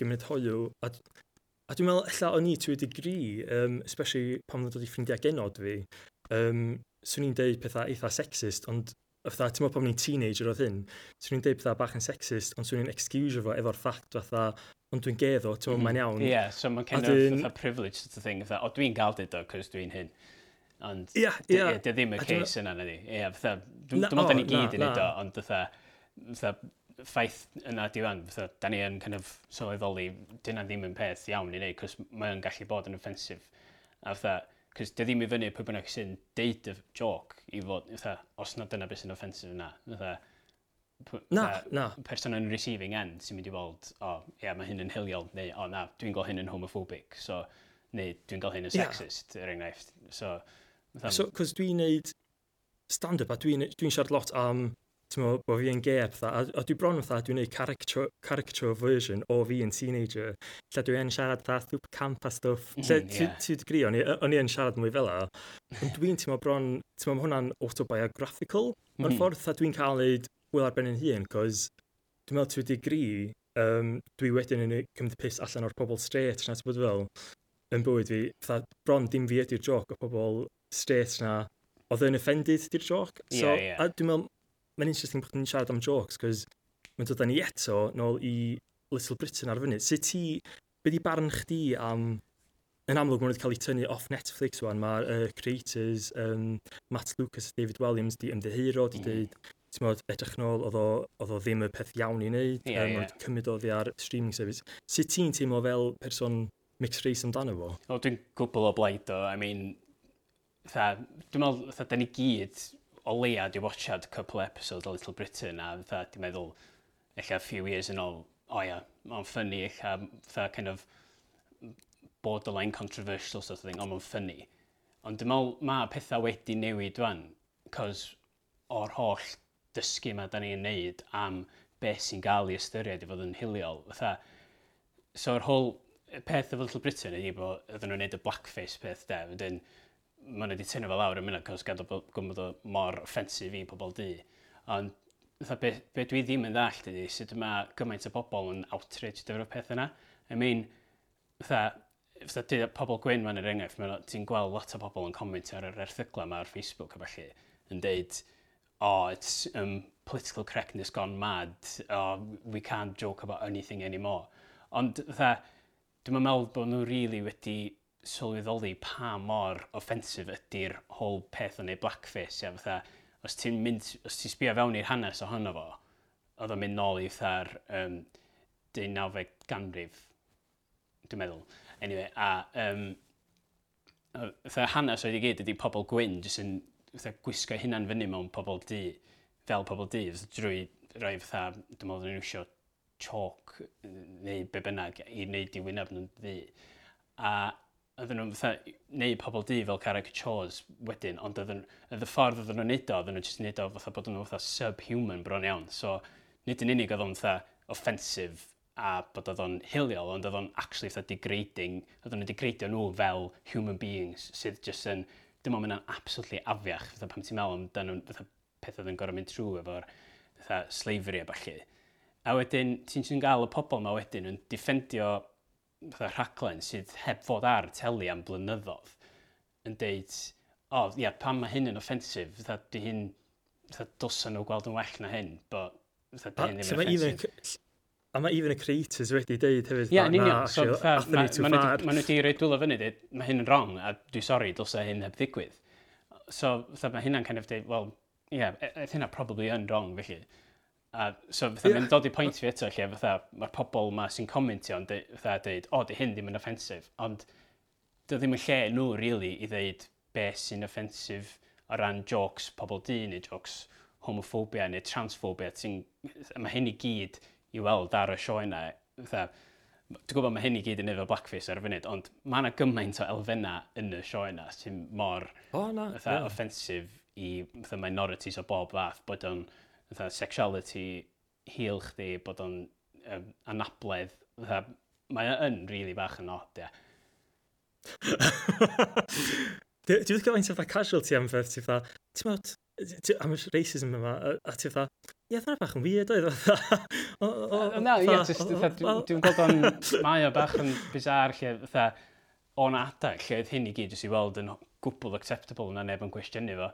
gymuned hoiw, a, a dwi'n meddwl, ella o'n i to a degree, um, especially pan mae'n dod i ffrindiau genod fi, um, swn i'n deud pethau eitha sexist, ond fatha, ti'n meddwl pan ni'n teenager oedd hyn, swn i'n deud pethau bach yn sexist, ond swn i'n excuse fo efo'r ffact fatha, ond dwi'n geddo, ti'n meddwl, mm. mae'n mhm. iawn. Ie, yeah, so mae'n kind of fatha privilege sort of thing, fatha, o dwi'n gael dyd o, cos dwi'n hyn. Ond, ie, ie. yeah. ddim y case yna, na di. Ie, fatha, dwi'n meddwl da ni gyd yn edo, ond fatha, fatha, ffaith yna diwan, fatha, da ni yn kind of sylweddoli, dyna ddim yn peth iawn i wneud, cos mae'n gallu bod yn offensif. A fatha, Cys dy ddim i fyny pwy bynnag sy'n deud y joc i fod, ytha, os na dyna beth sy'n offensif yna. Ytha, na, na. Person yn receiving end sy'n mynd i weld, o, oh, ia, yeah, mae hyn yn hiliol, neu, o, oh, na, dwi'n gael hyn yn homophobic, so, neu dwi'n gael hyn yn sexist, yeah. er enghraifft. So, ytha... So, cos dwi'n neud stand-up a dwi'n dwi siarad lot am mo, bod fi yn a a, a dwi bron fatha, dwi'n gwneud caricature, caricature version o fi yn teenager, lle dwi yn siarad fatha thwp camp a stwff, mm, lle yeah. ti'n ti gri, o'n i yn siarad mwy fel o, ond dwi'n teimlo bron, teimlo hwnna'n autobiographical, mm. ond ffordd a dwi'n cael ei wyl ar ben yn hun, cos dwi'n meddwl ti'n digri, um, dwi wedyn yn cymryd pus allan o'r pobl straight, na ti'n bod fel, yn bywyd fi, fatha, bron dim fi ydy'r joc o pobl straight na, oedd yn offended di'r joc. So, yeah, yeah. a dwi'n meddwl, mae'n interesting bod ni'n siarad am jokes, cos mae'n dod â ni eto nôl i Little Britain ar fyny. Sut ti, be di barn chdi am, yn amlwg maen wedi cael ei tynnu off Netflix wan, mae'r uh, creators, um, Matt Lucas a David Williams di ymddeheiro, di mm. dweud, ti'n modd, edrych nôl, oedd o, ddim y peth iawn i wneud, yeah, um, yeah. cymryd o ddi ar streaming service. Sut ti'n teimlo fel person mixed race amdano fo? O, dwi'n gwbl o blaid o, I mean, dwi'n meddwl, tha, da ni gyd o leia di watchad couple episode o Little Britain a fatha di meddwl eich a few years yn ôl o ia mae'n ffynnu eich a fatha kind of borderline controversial sort of thing ond mae'n ffynnu. Ond dim ond mae pethau wedi newid dwan, cos o'r holl dysgu yma da ni'n neud am beth sy'n gael ei ystyried i fod yn hiliol. Fatha so'r whole peth efo Little Britain ydy bod ydyn nhw'n neud y blackface peth de wedyn maen nhw wedi tynnu fel awr yn mynd cos gadw bod gwmwyd o mor offensif i pobl di. Ond be, be dwi ddim yn ddall ydy sut mae gymaint o bobl yn outrage dyfo'r peth yna. I mean, fatha, fatha dy, pobl gwyn ma'n yr enghraifft, ti'n gweld lot o bobl yn comment ar yr erthygla yma ar Facebook a felly, yn deud, oh, it's um, political correctness gone mad, oh, we can't joke about anything anymore. Ond fatha, dwi'n meddwl bod nhw really wedi sylweddoli pa mor offensif ydy'r whole peth o'n ei blackface. Ia, fatha, os ti'n mynd, os ti'n sbio fewn i'r hanes ohono fo, oedd o'n mynd nôl i fatha'r um, 19 ganrif, dwi'n meddwl. Anyway, a um, fatha hanes oedd i gyd ydy pobl gwyn, jyst yn fatha, gwisgo hynna'n fyny mewn pobl di, fel pobl du, drwy rhoi fatha, dwi'n meddwl nhw'n eisiau chalk neu be bynnag i wneud i wyneb nhw'n ddi. A oedden nhw'n fatha neu pobl di fel caricatures wedyn, ond oedden, y ffordd oedden nhw'n neud o, oedden nhw'n just neud o fatha bod nhw'n fatha subhuman bron iawn. So, nid yn unig oedd o'n fatha offensif a bod oedd o'n hiliol, ond oedd o'n actually fatha degrading, oedd o'n degradio nhw fel human beings sydd just yn, dim ond yn absolutely afiach, fatha pam ti'n meddwl amdano fatha peth oedd yn gorau mynd trwy efo'r slavery a falle. A wedyn, ti'n ti'n gael y pobl yma wedyn yn defendio fatha rhaglen sydd heb fod ar teli am blynyddoedd yn deud, o, oh, ia, pam mae hyn yn offensif, fatha di hyn, fatha dosan nhw gweld yn well na hyn, but fatha di hyn ddim yn offensif. A mae even y creators wedi deud hefyd, yeah, yn union. so, actually. Mae nhw wedi rhoi dwylo fyny, deud, mae hyn yn wrong, a dwi sori, dosa hyn heb ddigwydd. So, fatha, mae hynna'n kind of deud, well, ie, yeah, hynna probably yn wrong, felly. A so fatha, yeah. mae'n dod i pwynt fi eto lle, fatha, mae'r pobl yma sy'n comentio yn fatha dweud, o, di hyn ddim yn offensif, ond dy ddim yn lle nhw, really, i ddeud be sy'n offensif o ran jokes pobl di neu jokes homophobia neu transphobia. Ti'n, mae hyn i gyd i weld ar y sioe yna. Fatha, dwi'n gwybod mae hyn i gyd yn efo blackface ar y funud, ond mae yna gymaint o elfennau yn y sioe yna sy'n mor oh, no, fatha, yeah. offensif i fatha, minorities o bob fath, bod o'n... Um, fatha, sexuality hil chdi bod o'n um, anabledd. Fatha, mae yn really bach yn od, ia. Dwi'n dweud gael ein tefa casualty am feth, ti'n fatha, ti'n meddwl, am y racism yma, a ti'n fatha, ie, dyna bach yn weird oedd, fatha. Na, ie, dwi'n gweld o'n, mae o bach yn bizar lle, fatha, o'n adag lle oedd hyn i gyd jyst i weld yn gwbl acceptable na neb yn gwestiynu fo.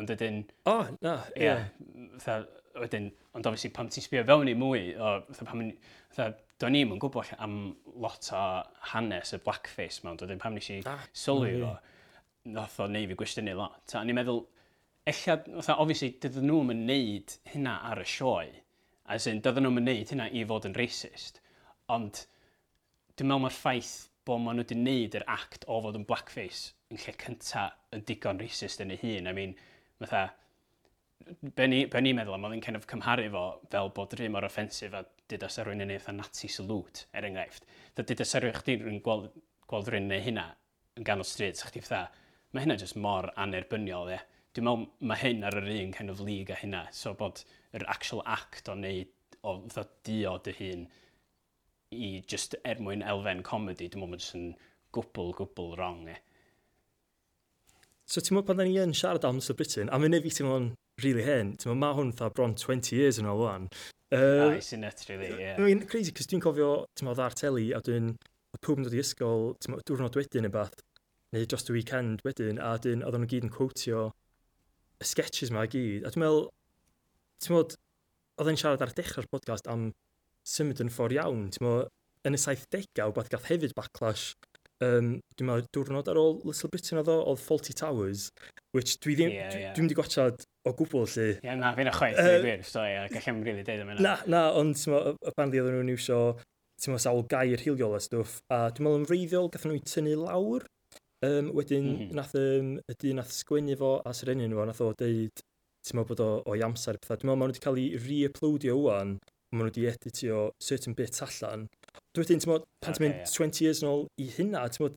Ond ydyn... O, oh, na, no, ie. Yeah. Wedyn, ond obviously pam ti'n sbio fewn i mwy, o, fatha pam... Fatha, do'n i'm yn gwybod am lot o hanes y blackface mewn, dydyn pam nes i ah, sylwi fo, nath o neu fi gwestiynnu lot. A ni'n meddwl, ella, fatha, obviously, dydyn nhw'n yn neud hynna ar y sioe, as in, dydyn nhw'n yn neud hynna i fod yn racist, ond dwi'n meddwl mae'r ffaith bod maen nhw wedi neud yr act o fod yn blackface yn lle cynta yn digon racist yn ei hun. I mean, fatha, be ni'n ni meddwl am, oedd yn kind of cymharu fo fel bod rhy mor offensif a dyd os rhywun yn eitha fatha nazi salute, er enghraifft. Dyd dyd os rhywun chdi rhywun gweld, gweld rhywun neu hynna yn ganol stryd, sa chdi fatha, mae hynna jyst mor anerbyniol, ie. Dwi'n meddwl mae hyn ar yr un kind of league a hynna, so bod yr actual act o wneud, o fatha dio dy hun, i just er mwyn elfen comedy, dwi'n meddwl mae'n jyst yn gwbl, gwbl wrong, ie. So ti'n meddwl pan da ni yn siarad am Sir Britain, a mynd i fi meddwl really hen, ti'n meddwl mae hwn tha bron 20 years yn ôl o'n. Uh, nice, in it, really, yeah. I mean, crazy, cos dwi'n cofio, ti'n meddwl, ar teli, a dwi'n pwb yn dod i ysgol, ti'n meddwl, diwrnod wedyn neu bath, neu just y weekend wedyn, a dyn, oedden nhw gyd yn quotio y sketches ma gyd. A dwi'n meddwl, ti'n meddwl, oedden siarad ar dechrau'r podcast am symud yn ffordd iawn, ti'n meddwl, yn y 70au, beth gath hefyd backlash um, dwi'n meddwl, diwrnod ar ôl Little Britain oedd o, oedd Faulty Towers, which dwi ddim, yeah, yeah. dwi'n di gwachod o gwbl lle. Ie, yeah, na, fi'n ychwaith, uh, gwir, so ie, gallem rili deud am yna. Na, na, ond tyma, y bandi oedd nhw'n iwsio, ti'n meddwl, sawl gair hiliol a stwff, a dwi'n meddwl yn reiddiol, gath nhw'n tynnu lawr, um, wedyn mm -hmm. nath, um, y dyn nath sgwennu fo a syrennu fo, nath o deud, ti'n meddwl bod o o amser pethau. Dwi'n meddwl maen nhw wedi cael ei re-uploadio wwan, maen nhw wedi editio certain bits allan, dwi'n wedyn, ti'n pan ti'n mynd 20 years yn i hynna, ti'n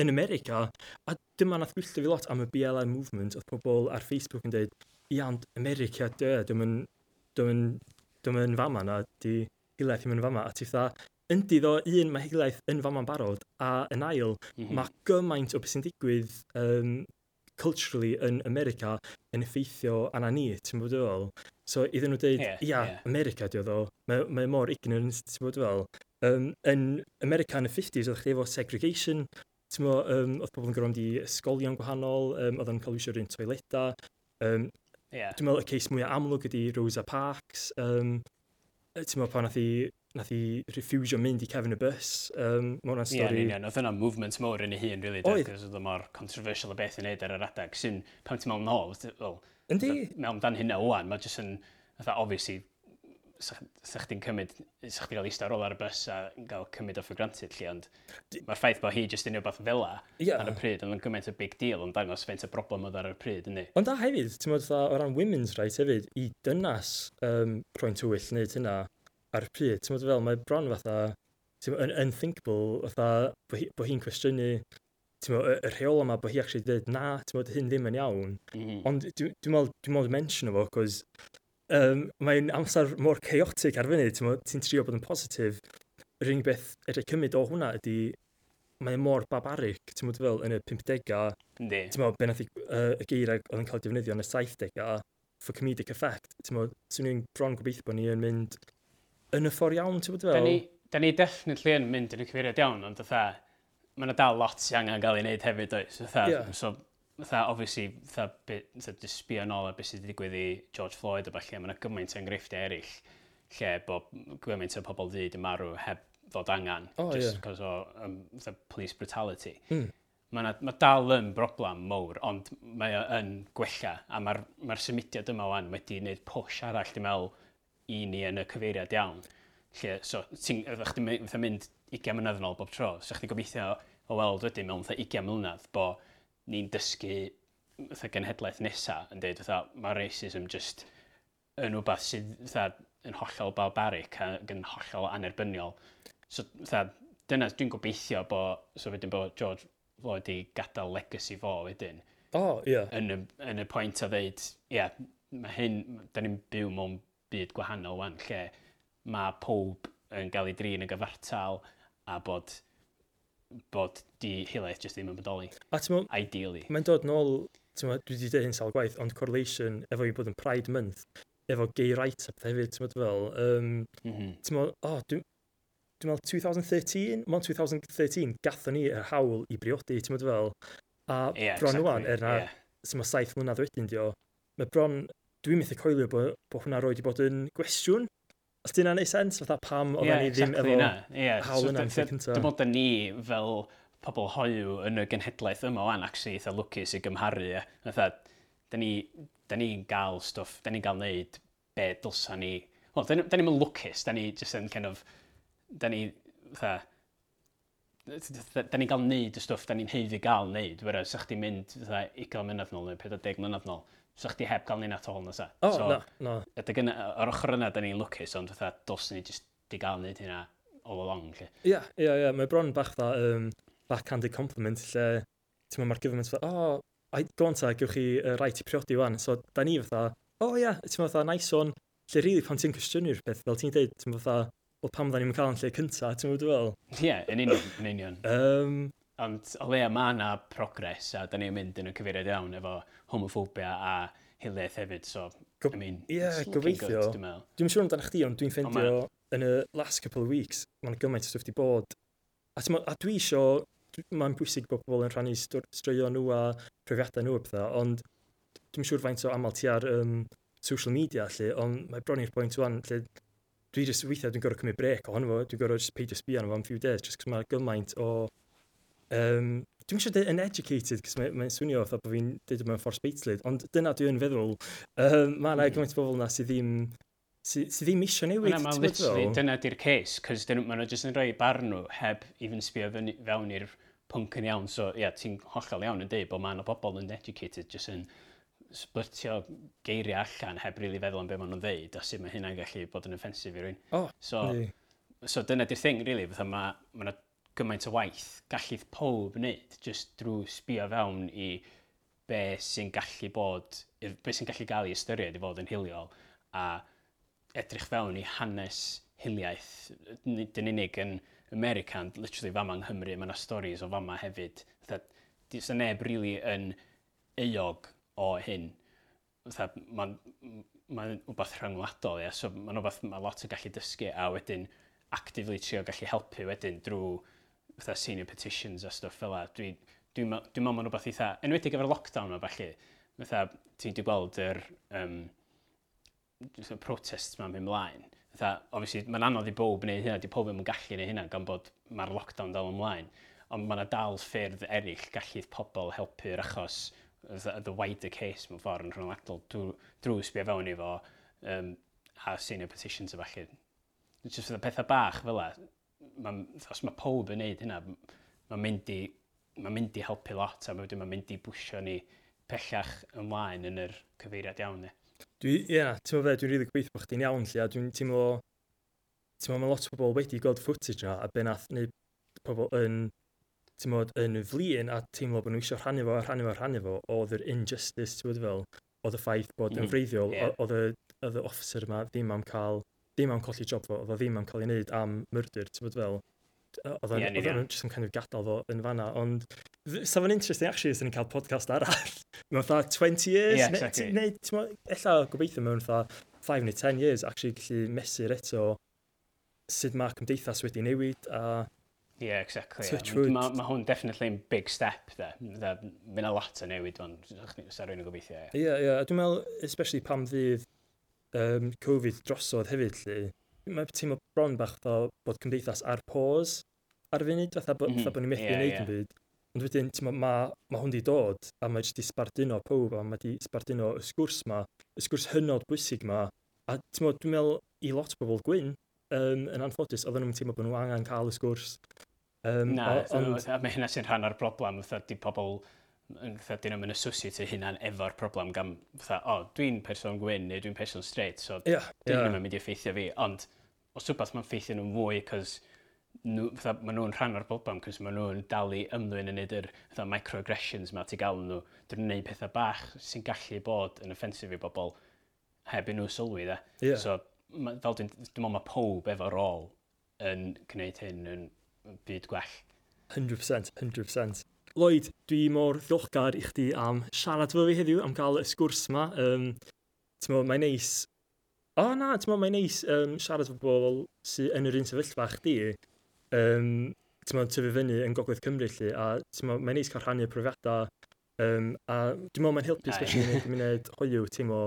yn America, a dyma nath gwylltio fi lot am y BLM movement, oedd pobl ar Facebook yn dweud, ia, ond America, dy, dwi'n yn dwi'n mynd fama na, di hilaeth ddim yn fama, a ti fatha, yndi ddo, un mae hilaeth yn fama'n barod, a yn ail, mm -hmm. mae gymaint o beth sy'n digwydd um, culturally yn America yn effeithio anna ni, ti'n bod fel. So, iddyn nhw dweud, yeah, ia, yeah. America, di o ddo, mae, mae mor ignorant, ti'n bod fel. Um, yn America yn y 50s, oedd chdi efo segregation, ti'n mo, um, oedd pobl yn gorfod i ysgolion gwahanol, um, oedd yn cael wisio un toileta. Um, yeah. Dwi'n meddwl y ceis mwyaf amlwg ydy Rosa Parks. Um, ti'n meddwl pan nath i nath i refusio mynd i cefn y bus. Um, mae hwnna'n stori... Ie, yeah, Oedd hwnna'n movement mowr yn ei hun, really, oedd. Cos oedd mor controversial o beth i wneud ar yr adeg. Sy'n, pan ti'n meddwl nôl, well, Yndi. Mewn dan hynna o'n, mae jyst yn, fatha, obviously, sa chdi'n cymryd, sa chdi'n cael eistedd ar ôl ar y bus a gael cymryd off y granted lli, ond mae'r ffaith bod hi jyst yn rhywbeth fel a yeah. ar y pryd, ond yn gymaint o big deal ond dangos feint y broblem oedd ar y pryd, ynddi? Ond da hefyd, ti'n modd, o ran women's right hefyd, i dynas um, croen tywyll wneud hynna ar y pryd, ti'n modd fel, mae bron fatha, ti'n modd, unthinkable, fatha, bod hi'n cwestiynu ti'n meddwl, y rheol yma bod hi actually dweud, na, ti'n meddwl, hyn ddim yn iawn. Mm -hmm. Ond dwi'n meddwl, dwi'n meddwl mention o fo, cos um, mae'n amser mor chaotic ar fyny, ti'n trio bod yn positif. Yr unig beth edrych cymryd o hwnna ydy mae'n e mor barbaric, ti'n mwyd fel, yn y 50au. Ne. Ti'n mwyd, benath y, uh, y geirau oedd yn cael defnyddio yn y 70au for comedic effect. Ti'n mwyd, swn i'n bron gobeithio bod ni yn mynd yn y ffordd iawn, ti'n mwyd fel. Da ni, da ni definitely yn mynd yn y cyfeiriad iawn, ond ytha, mae yna dal lot sy'n angen gael ei wneud hefyd, oes. Ytha, yeah. so fatha, obviously, fatha, fatha dysbio yn ôl a beth sydd wedi digwydd i George Floyd a falle, mae yna gymaint o enghreifftiau eraill lle bod gymaint o pobl ddyd yn marw heb ddod angen, oh, just yeah. cos o um, fatha, police brutality. Mm. Mae, ma dal yn broblem mowr, ond mae yn gwella, a mae'r mae symudiad yma wan wedi gwneud push arall, dwi'n meddwl, i ni yn y cyfeiriad iawn. Lle, so, ti'n mynd 20 mynydd yn ôl bob tro, so chdi gobeithio o weld wedyn mewn 20 mlynedd bod ni'n dysgu fatha genhedlaeth nesa yn dweud fatha mae racism just yn rhywbeth sydd fatha yn hollol barbaric a yn hollol anerbyniol. So fatha, dyna dwi'n gobeithio bod, so wedyn bod George Floyd i gadael legacy fo wedyn. Oh, ie. Yeah. Yn, y, yn y pwynt o ddeud, ie, yeah, mae hyn, da ni'n byw mewn byd gwahanol wan, lle mae pob yn cael ei drin yn gyfartal a bod bod di hilaeth jyst ddim yn bodoli. A ti'n meddwl... Ideally. Mae'n dod nôl, ti'n meddwl, dwi wedi dweud hyn sawl gwaith, ond correlation efo i bod yn Pride Month, efo gay rights a pethau hefyd, ti'n mhm. meddwl fel, um, mm -hmm. ti'n meddwl, o, oh, dwi'n dwi meddwl 2013, mae'n 2013, gatho ni yr hawl i briodi, ti'n meddwl fel, a yeah, bron exactly. er na, yeah. sy'n meddwl saith mlynedd wedyn, dio, mae bron, dwi'n methu coelio bod, bod hwnna roed i bod yn gwestiwn, Os dyna'n neud sens, fatha pam oedd yeah, ni ddim exactly efo yeah. hawl yna. So, Dy bod ni fel pobl hoiw yn y genhedlaeth yma o'n actually eitha lwcus i gymharu. Fatha, da ni'n ni gael stwff, da ni'n gael neud be dylsa ni. Wel, da ni'n mynd lwcus, da ni just yn kind of, da ni, fatha, da ni'n gael neud y stwff da ni'n heiddi gael neud, whereas sa'ch ti'n mynd fatha, 20 mlynedd nôl neu 40 mlynedd nôl, so chdi heb gael ni'n at all na sa. oh, so, na, na. Ydy gyna, o'r ochr yna, da ni'n lwcus, ond fatha, dos ni jyst di gael nid hynna all along. lle. Ie, yeah, ie, yeah, ie, yeah. mae bron bach dda, um, backhanded compliment, lle, ti'n mae'r government fatha, o, oh, ai, go on ta, gewch chi uh, rai ti priodi wan. So, da ni fatha, o oh, ie, yeah, ti'n fatha, nice one. Lle, rili really, pan ti'n cwestiynu'r peth, fel ti'n dweud, ti'n fatha, o pam dda ni'n cael yn lle cynta, ti'n meddwl, dwi'n Ie, yeah, yn union, yn union. um, Ond, o leia, mae yna progres, a da ni'n mynd yn y cyfeiriad iawn efo homophobia a hiliaeth hefyd, so, Go I mean, yeah, it's looking gobeithio. good, dwi'n meddwl. Dwi'n siŵr amdano chdi, ond dwi'n ffeindio oh, yn y last couple of weeks, mae'n gymaint o stwff di bod. A, a dwi isio, mae'n bwysig bod pobl yn rhannu straeo nhw a profiadau nhw a pethau, ond dwi'n siŵr faint o aml ti ar um, social media lle, ond mae bron i'r pwynt o'n lle dwi jyst weithiau dwi'n gorau cymryd brec ohono fo, dwi'n gorau just peidio sbio arno fo am few days, just cos mae gymaint o um, Dwi'n eisiau dweud yn educated, cos mae'n mae swnio oedd bod fi'n dweud mewn ffordd sbeitlyd, ond dyna dwi'n feddwl, um, mae yna mm. gymaint o bobl yna sydd ddim sydd sy ddim eisiau newid. Mae'n literally, dyna di'r case, cos dyn nhw'n jyst yn rhoi barn nhw heb even sbio fewn i'r pwnc yn iawn. So, ie, yeah, ti'n hollol iawn yn dweud bod mae'n o bobl yn educated, jyst yn splitio geiriau allan heb rili really feddwl am beth maen nhw'n dweud, a sut mae hynna'n gallu bod yn offensif i rywun. Oh, so, yeah. so dyna di'r thing, really, fatha mae ma gymaint o waith gallith pob wneud just drwy sbio fewn i be sy'n gallu bod, be sy'n gallu gael ei ystyried i fod yn hiliol a edrych fewn i hanes hiliaeth, dyn unig yn America, and literally fama yng Nghymru, mae yna storys o fama hefyd. Dwi'n neb really yn eog o hyn. Mae'n ma rhywbeth rhyngwladol, ia. so mae'n rhywbeth mae lot o gallu dysgu a wedyn actively trio gallu helpu wedyn drwy fatha senior petitions a stuff fel la, dwi'n dwi, dwi, dwi meddwl ma'n rhywbeth eitha, enwedig efo'r lockdown yma falle, fatha ti'n di gweld yr um, protests ma'n mynd mlaen. Fatha, obviously, mae'n anodd i bob wneud hynna, di pob yn gallu wneud hynna, gan bod mae'r lockdown dal ymlaen. Ond mae'n dal ffyrdd eraill gallu pobl helpu'r achos the, the wider case mewn ffordd yn rhwngwladol drwy, drwy sbio fewn i fo um, a senior petitions efallai. Just the pethau bach fel la, ma, os mae pob yn neud hynna, mae'n mynd i mae'n mynd i helpu lot a mae'n mynd i bwysio ni pellach ymlaen yn yr cyfeiriad iawn ni. Dwi, ie, yeah, ti'n meddwl, dwi'n rili really gobeithio bod chdi'n iawn lle, a dwi'n teimlo, ti'n meddwl, mae lot o bobl wedi gweld footage na, a be nath neu pobl yn, ti'n meddwl, yn flin, a teimlo bod nhw eisiau rhannu fo, a rhannu fo, a rhannu fo, oedd yr injustice, ti'n meddwl, fel, oedd y ffaith bod yn mm, freiddiol, yeah. oedd y officer yma ddim am cael ddim am colli job fo, oedd o ddim am cael ei wneud am myrdyr, ti'n bod fel, oedd o'n yeah, just yn kind of gadael fo yn fanna, ond sa fo'n interesting actually os ni'n cael podcast arall. Mewn fatha 20 years, yeah, exactly. neu ti'n ella gobeithio mewn fatha 5 neu 10 years actually gallu mesur eto sut mae cymdeithas wedi newid a Yeah, exactly. Mae ma, ma hwn definitely yn big step, da. Mae'n a lot o newid, ond sa rwy'n yn gobeithio. Ie, yeah, ie. Yeah. Dwi'n meddwl, especially pam fydd um, Covid drosodd hefyd lle, mae'n teimlo bron bach fel bod cymdeithas ar pause ar y funud, fatha bod, mm -hmm. bod ni'n methu yeah, wneud yeah. yn byd. Ond wedyn, mae ma, ma hwn di dod, a mae wedi sbarduno pob, a mae wedi sbarduno y sgwrs ma, y sgwrs hynod bwysig ma. A ti'n dwi'n meddwl i lot o bobl gwyn, um, yn anffodus, oedden nhw'n teimlo bod nhw angen cael y sgwrs. Um, Na, o, ond... mae hynna sy'n rhan o'r broblem, wrth di pobl fatha, dyn nhw'n associate hynna'n efo'r problem gan, fatha, o, oh, dwi'n person gwyn neu dwi'n person straight, so yeah, dyn yeah. nhw'n mynd i effeithio fi, ond os rhywbeth mae'n effeithio nhw'n fwy, cos nhw, fatha, maen nhw'n rhan o'r problem, cos maen nhw'n dal i ymddwyn yn neud yr fatha, microaggressions mae ti gael nhw, dyn nhw'n neud pethau bach sy'n gallu bod yn offensif i bobl heb i nhw sylwi, dda. Yeah. So, ma, fel dwi'n dwi meddwl mae pob efo rôl yn gwneud hyn yn byd gwell. 100%, 100%. Lloyd, dwi mor ddiolchgar i chdi am siarad fo fi heddiw, am gael y sgwrs yma. Um, mae'n neis... O oh, na, mae'n neis um, siarad fo bobl sy'n yn yr un sefyllfa chdi. Um, ti'n tyfu fyny yn Gogledd Cymru lli, a mae'n neis cael rhannu profiadau. Um, a dwi'n meddwl mae'n helpu, especially yn y gymuned hoiw, teimlo,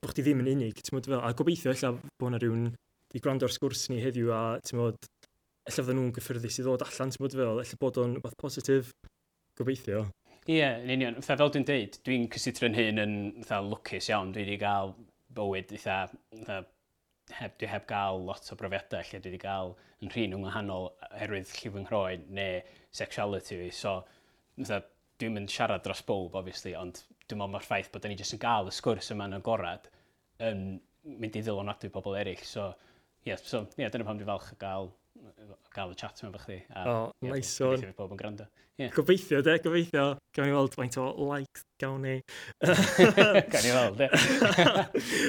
bod chdi ddim yn unig. Meddwl, a gobeithio, ella, bod yna rhywun i gwrando'r sgwrs ni heddiw, a ti'n meddwl, efallai fydden nhw'n gyffyrddus i ddod allan, ti'n bod fel, efallai bod o'n rhywbeth positif, gobeithio. Ie, yeah, yn union. Fytha, fel dwi'n deud, dwi'n cysidro'n hyn yn fytha, lwcus iawn. Dwi wedi cael bywyd eitha, eitha heb, dwi heb gael lot o brofiadau lle dwi wedi cael yn rhin yng ngwahanol herwydd llif yng nghroen neu sexuality fi. So, dwi'n mynd siarad dros bob, obviously, ond dwi'n meddwl mae'r ffaith bod ni jyst yn gael y sgwrs yma'n agorad yn mynd i ddilonadwy pobl eraill. So, ie, yeah, so, yeah, dyna pam dwi'n falch o gael gael y chat yma chi. chdi. O, nice one. Gobeithio bob yn gwrando. Yeah. Gobeithio, de, gobeithio. Gawn ni weld faint o likes gawn ni. Gawn ni weld, de.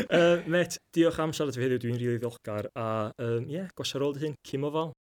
uh, met, diolch am siarad fi heddiw, dwi'n rili really ddiolchgar. A, ie, um, yeah, gosio rôl dy hyn, Kim Ofal.